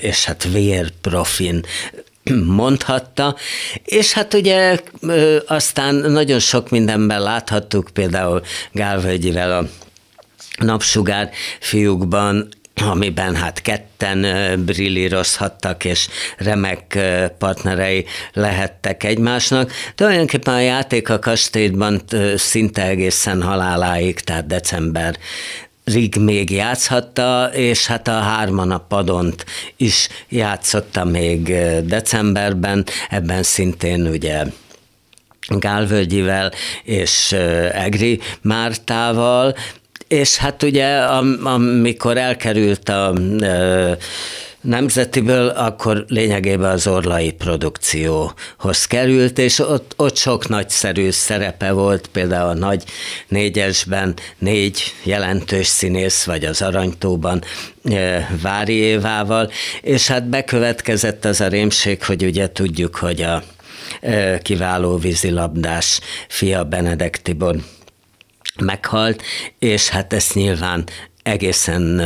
és hát vérprofin mondhatta, és hát ugye aztán nagyon sok mindenben láthattuk, például Gálvölgyivel a napsugár fiúkban amiben hát ketten brillírozhattak, és remek partnerei lehettek egymásnak. Tulajdonképpen a játék a kastélyban szinte egészen haláláig, tehát december Rig még játszhatta, és hát a hárman a padont is játszotta még decemberben, ebben szintén ugye Gálvölgyivel és Egri Mártával, és hát ugye, amikor elkerült a Nemzetiből akkor lényegében az orlai produkcióhoz került, és ott, ott sok nagyszerű szerepe volt, például a nagy négyesben négy jelentős színész, vagy az Aranytóban Vári Évával, és hát bekövetkezett az a rémség, hogy ugye tudjuk, hogy a kiváló vízilabdás fia Benedek Tibor meghalt, és hát ezt nyilván egészen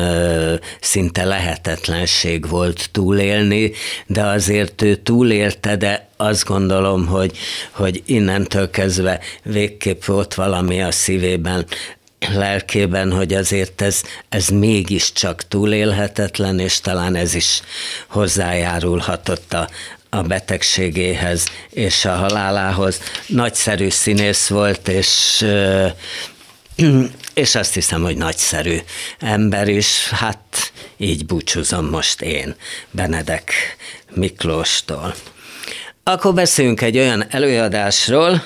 szinte lehetetlenség volt túlélni, de azért ő túlélte, de azt gondolom, hogy, hogy innentől kezdve végképp volt valami a szívében, lelkében, hogy azért ez, ez mégiscsak túlélhetetlen, és talán ez is hozzájárulhatott a, a betegségéhez és a halálához. Nagyszerű színész volt, és és azt hiszem, hogy nagyszerű ember is, hát így búcsúzom most én Benedek Miklóstól. Akkor beszéljünk egy olyan előadásról,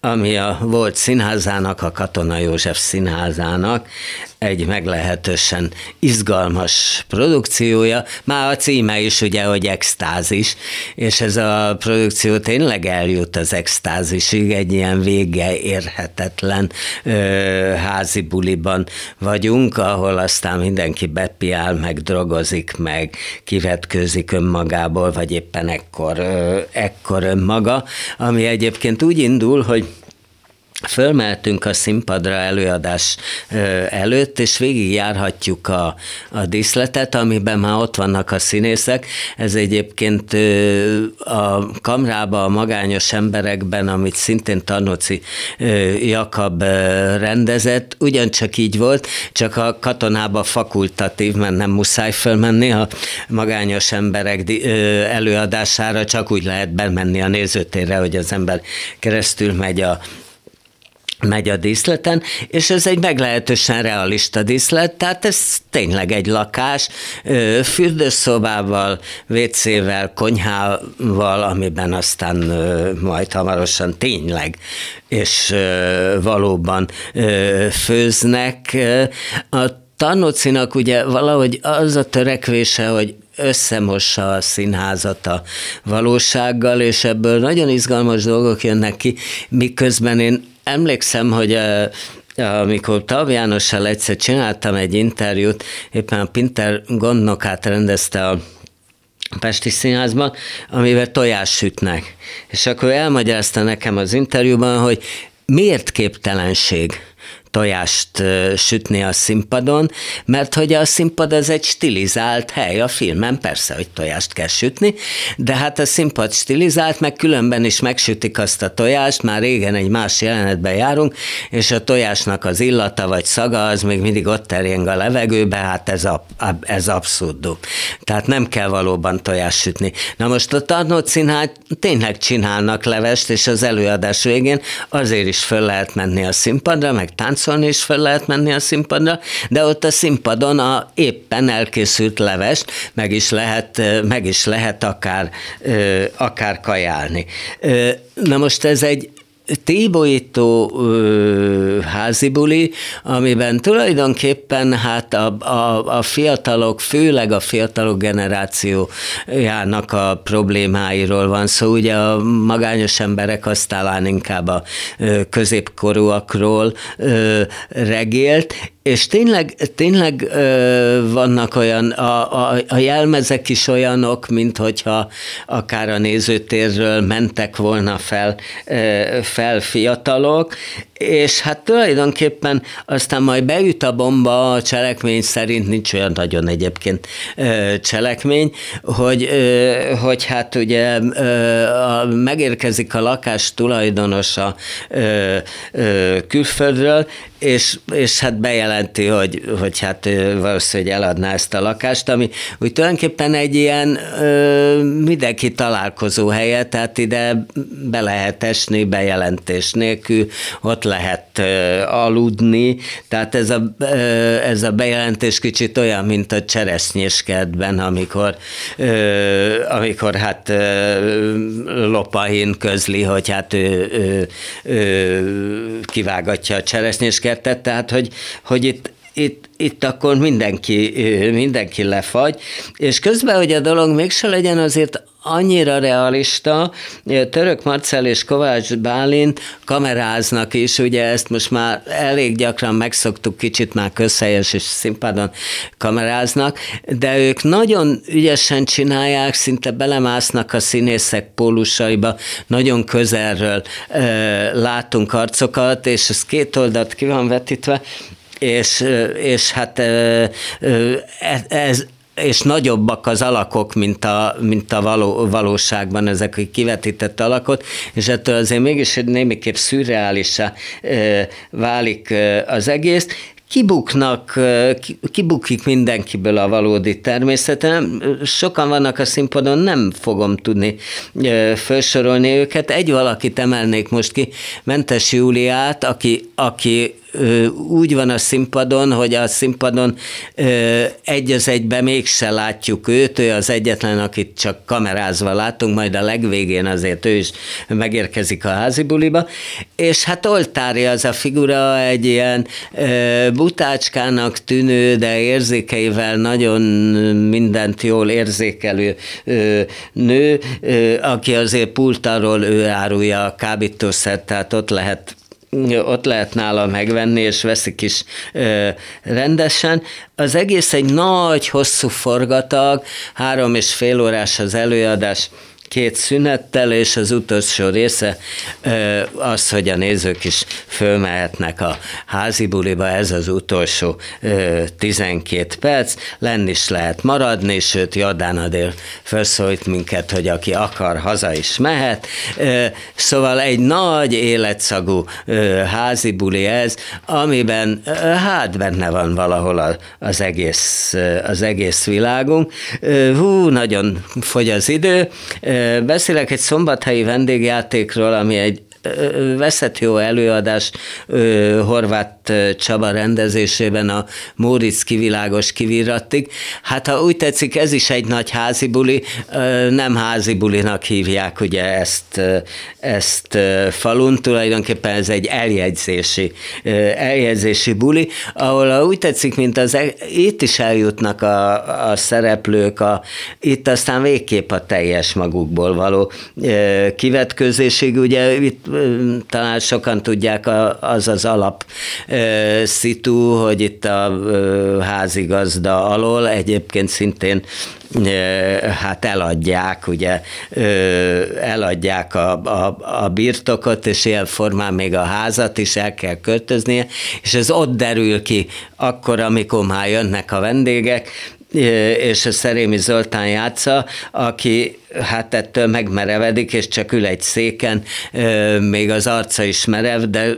ami a volt színházának, a Katona József színházának egy meglehetősen izgalmas produkciója. Már a címe is ugye, hogy extázis, és ez a produkció tényleg eljut az extázisig, egy ilyen vége érhetetlen ö, házi buliban vagyunk, ahol aztán mindenki bepiál, meg drogozik, meg kivetkőzik önmagából, vagy éppen ekkor, ö, ekkor önmaga, ami egyébként úgy indul, hogy Fölmeltünk a színpadra előadás előtt, és végigjárhatjuk a, a díszletet, amiben már ott vannak a színészek. Ez egyébként a kamrába a magányos emberekben, amit szintén Tarnoci Jakab rendezett, ugyancsak így volt, csak a katonába fakultatív, mert nem muszáj fölmenni a magányos emberek előadására, csak úgy lehet bemenni a nézőtérre, hogy az ember keresztül megy a megy a díszleten, és ez egy meglehetősen realista díszlet, tehát ez tényleg egy lakás, fürdőszobával, WC-vel, konyhával, amiben aztán majd hamarosan tényleg és valóban főznek. A Tarnócinak ugye valahogy az a törekvése, hogy összemossa a színházat a valósággal, és ebből nagyon izgalmas dolgok jönnek ki, miközben én emlékszem, hogy amikor Tav Jánossal egyszer csináltam egy interjút, éppen a Pinter gondnokát rendezte a Pesti Színházban, amivel tojás sütnek. És akkor elmagyarázta nekem az interjúban, hogy miért képtelenség tojást sütni a színpadon, mert hogy a színpad az egy stilizált hely, a filmen persze, hogy tojást kell sütni, de hát a színpad stilizált, meg különben is megsütik azt a tojást, már régen egy más jelenetben járunk, és a tojásnak az illata vagy szaga az még mindig ott terjeng a levegőbe, hát ez, a, ez abszurdum. Tehát nem kell valóban tojást sütni. Na most a Tarnót színház tényleg csinálnak levest, és az előadás végén azért is föl lehet menni a színpadra, meg tánc táncolni, és fel lehet menni a színpadra, de ott a színpadon a éppen elkészült levest meg is lehet, meg is lehet akár, akár kajálni. Na most ez egy tébolyító házibuli, amiben tulajdonképpen hát a, a, a fiatalok, főleg a fiatalok generációjának a problémáiról van szó. Szóval ugye a magányos emberek azt talán inkább a középkorúakról regélt, és tényleg, tényleg ö, vannak olyan, a, a, a jelmezek is olyanok, mint hogyha akár a nézőtérről mentek volna fel, ö, fel fiatalok, és hát tulajdonképpen aztán majd beüt a bomba, a cselekmény szerint nincs olyan nagyon egyébként cselekmény, hogy, hogy hát ugye megérkezik a lakás tulajdonosa külföldről, és, és hát bejelenti, hogy, hogy hát valószínűleg eladná ezt a lakást, ami úgy tulajdonképpen egy ilyen ö, mindenki találkozó helye, tehát ide be lehet esni bejelentés nélkül, ott lehet aludni, tehát ez a, ez a bejelentés kicsit olyan, mint a cseresznyéskertben, amikor, amikor hát Lopahin közli, hogy hát ő, ő, ő kivágatja a cseresznyéskertet, tehát hogy, hogy itt itt, itt akkor mindenki, mindenki lefagy, és közben, hogy a dolog mégse legyen azért annyira realista, Török Marcel és Kovács Bálint kameráznak is, ugye ezt most már elég gyakran megszoktuk, kicsit már közhelyes és színpadon kameráznak, de ők nagyon ügyesen csinálják, szinte belemásznak a színészek pólusaiba, nagyon közelről e, látunk arcokat, és ez két oldalt ki van vetítve, és, és hát ez, és nagyobbak az alakok, mint a, mint a való, valóságban ezek a kivetített alakot, és ettől azért mégis némiképp szürreálisá válik az egész, kibuknak, kibukik mindenkiből a valódi természete. Sokan vannak a színpadon, nem fogom tudni felsorolni őket. Egy valakit emelnék most ki, Mentes Júliát, aki, aki úgy van a színpadon, hogy a színpadon egy az egybe mégse látjuk őt, ő az egyetlen, akit csak kamerázva látunk, majd a legvégén azért ő is megérkezik a házi buliba, és hát oltári az a figura egy ilyen butácskának tűnő, de érzékeivel nagyon mindent jól érzékelő nő, aki azért pultáról ő árulja a kábítószert, tehát ott lehet ott lehet nála megvenni, és veszik is ö, rendesen. Az egész egy nagy, hosszú forgatag, három és fél órás az előadás, két szünettel, és az utolsó része az, hogy a nézők is fölmehetnek a házi buliba, ez az utolsó 12 perc, lenni is lehet maradni, sőt Jordán Adél felszólít minket, hogy aki akar, haza is mehet. Szóval egy nagy életszagú házi buli ez, amiben hát benne van valahol az egész, az egész világunk. Hú, nagyon fogy az idő, Beszélek egy szombathelyi vendégjátékról, ami egy veszett jó előadás Horváth Csaba rendezésében a Móricz kivilágos kivirattig. Hát ha úgy tetszik, ez is egy nagy házi buli, nem házi bulinak hívják ugye ezt, ezt falun, tulajdonképpen ez egy eljegyzési, eljegyzési buli, ahol úgy tetszik, mint az, e, itt is eljutnak a, a szereplők, a, itt aztán végképp a teljes magukból való kivetközésig, ugye itt talán sokan tudják, az az alap szitu, hogy itt a házigazda alól egyébként szintén hát eladják, ugye eladják a, a, a birtokot, és ilyen formán még a házat is el kell költöznie, és ez ott derül ki akkor, amikor már jönnek a vendégek, és a Szerémi Zoltán játsza, aki hát ettől megmerevedik, és csak ül egy széken, még az arca is merev, de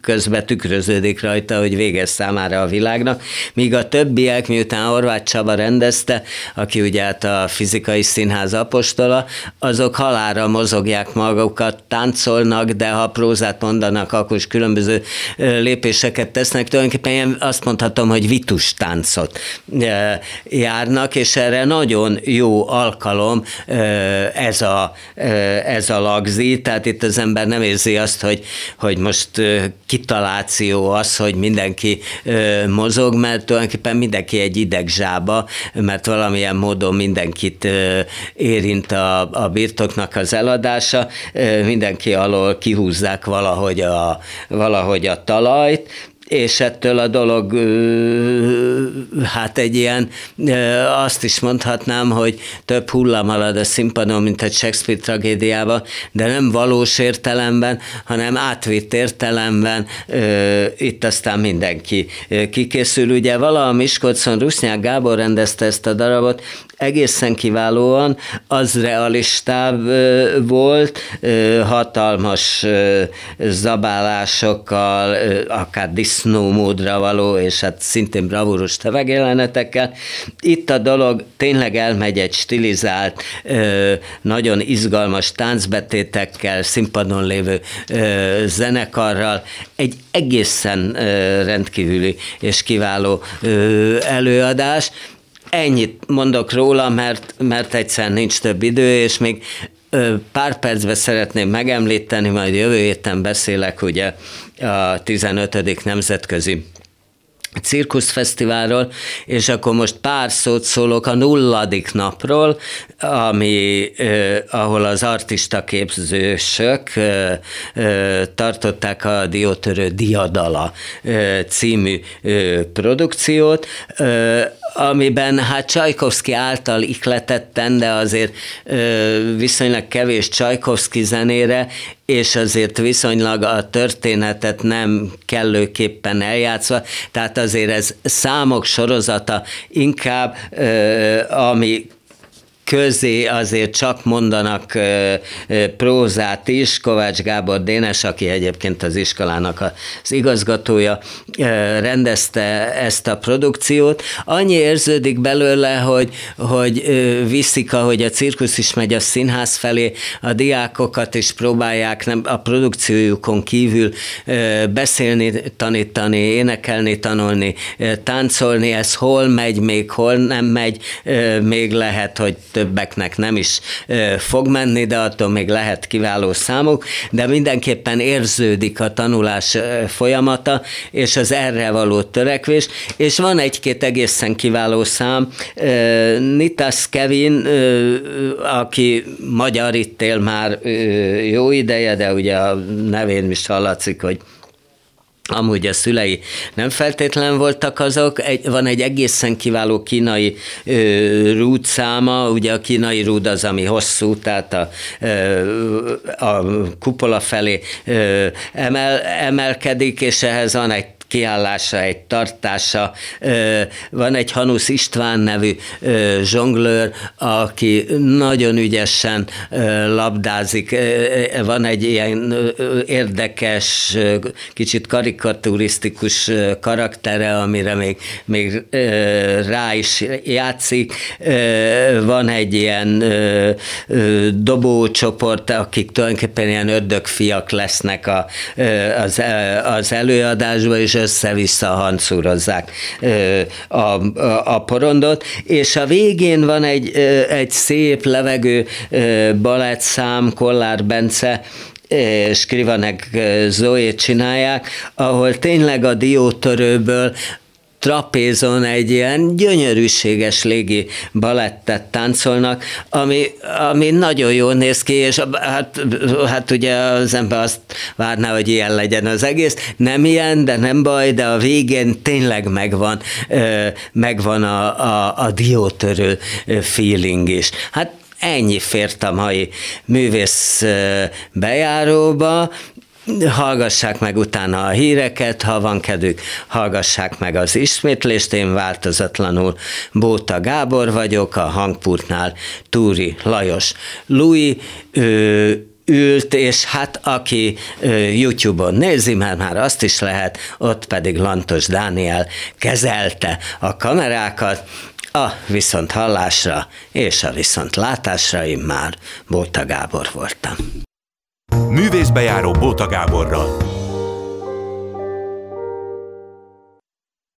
közben tükröződik rajta, hogy véges számára a világnak, míg a többiek, miután Horváth Csaba rendezte, aki ugye hát a fizikai színház apostola, azok halára mozogják magukat, táncolnak, de ha prózát mondanak, akkor is különböző lépéseket tesznek, tulajdonképpen én azt mondhatom, hogy vitus táncot járnak, és erre nagyon jó alkalom ez a, ez a lagzi, tehát itt az ember nem érzi azt, hogy, hogy most kitaláció az, hogy mindenki mozog, mert tulajdonképpen mindenki egy idegzsába, mert valamilyen módon mindenkit érint a, a birtoknak az eladása, mindenki alól kihúzzák valahogy a, valahogy a talajt, és ettől a dolog hát egy ilyen, azt is mondhatnám, hogy több hullám alad a színpadon, mint egy Shakespeare tragédiában, de nem valós értelemben, hanem átvitt értelemben itt aztán mindenki kikészül. Ugye valaha Miskolcon Rusnyák Gábor rendezte ezt a darabot, egészen kiválóan, az realistább volt, hatalmas zabálásokkal, akár disznómódra való, és hát szintén bravúros tevegélenetekkel. Itt a dolog tényleg elmegy egy stilizált, nagyon izgalmas táncbetétekkel, színpadon lévő zenekarral, egy egészen rendkívüli és kiváló előadás, Ennyit mondok róla, mert, mert egyszer nincs több idő, és még pár percben szeretném megemlíteni, majd jövő héten beszélek ugye a 15. nemzetközi cirkuszfesztiválról, és akkor most pár szót szólok a nulladik napról, ami, eh, ahol az artista képzősök eh, eh, tartották a Diótörő Diadala eh, című eh, produkciót, eh, amiben hát Csajkovszki által ikletetten, de azért ö, viszonylag kevés Csajkovszki zenére, és azért viszonylag a történetet nem kellőképpen eljátszva, tehát azért ez számok sorozata inkább, ami közé azért csak mondanak prózát is, Kovács Gábor Dénes, aki egyébként az iskolának az igazgatója, rendezte ezt a produkciót. Annyi érződik belőle, hogy, hogy viszik, ahogy a cirkusz is megy a színház felé, a diákokat is próbálják nem, a produkciójukon kívül beszélni, tanítani, énekelni, tanulni, táncolni, ez hol megy még, hol nem megy, még lehet, hogy többeknek nem is fog menni, de attól még lehet kiváló számuk, de mindenképpen érződik a tanulás folyamata, és az erre való törekvés, és van egy-két egészen kiváló szám. Nitas Kevin, aki magyar itt él már jó ideje, de ugye a nevén is hallatszik, hogy Amúgy a szülei nem feltétlen voltak azok, egy, van egy egészen kiváló kínai ö, rúd száma, ugye a kínai rúd az, ami hosszú, tehát a, ö, a kupola felé ö, emel, emelkedik, és ehhez van egy kiállása, egy tartása. Van egy Hanusz István nevű zsonglőr, aki nagyon ügyesen labdázik. Van egy ilyen érdekes, kicsit karikaturisztikus karaktere, amire még, még rá is játszik. Van egy ilyen dobócsoport, akik tulajdonképpen ilyen ördögfiak lesznek a, az, az előadásban, és össze-vissza hancúrozzák a, a, a porondot, és a végén van egy, egy szép levegő balettszám, Kollár Bence, Skrivanek Zoe csinálják, ahol tényleg a diótörőből trapézon egy ilyen gyönyörűséges légi balettet táncolnak, ami, ami nagyon jól néz ki, és hát, hát ugye az ember azt várná, hogy ilyen legyen az egész. Nem ilyen, de nem baj, de a végén tényleg megvan, megvan a, a, a diótörő feeling is. Hát ennyi fért a mai művész bejáróba, hallgassák meg utána a híreket, ha van kedvük, hallgassák meg az ismétlést, én változatlanul Bóta Gábor vagyok, a hangpultnál Túri Lajos. Lui, ült, és hát aki YouTube-on nézi, mert már azt is lehet, ott pedig Lantos Dániel kezelte a kamerákat, a viszont hallásra és a viszont látásra én már Bóta Gábor voltam. Művészbejáró Bóta Gáborral.